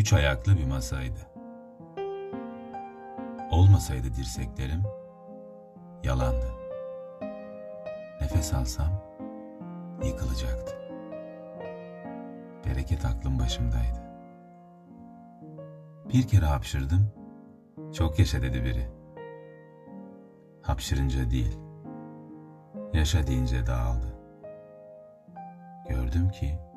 üç ayaklı bir masaydı. Olmasaydı dirseklerim, yalandı. Nefes alsam, yıkılacaktı. Bereket aklım başımdaydı. Bir kere hapşırdım, çok yaşa dedi biri. Hapşırınca değil, yaşa deyince dağıldı. Gördüm ki.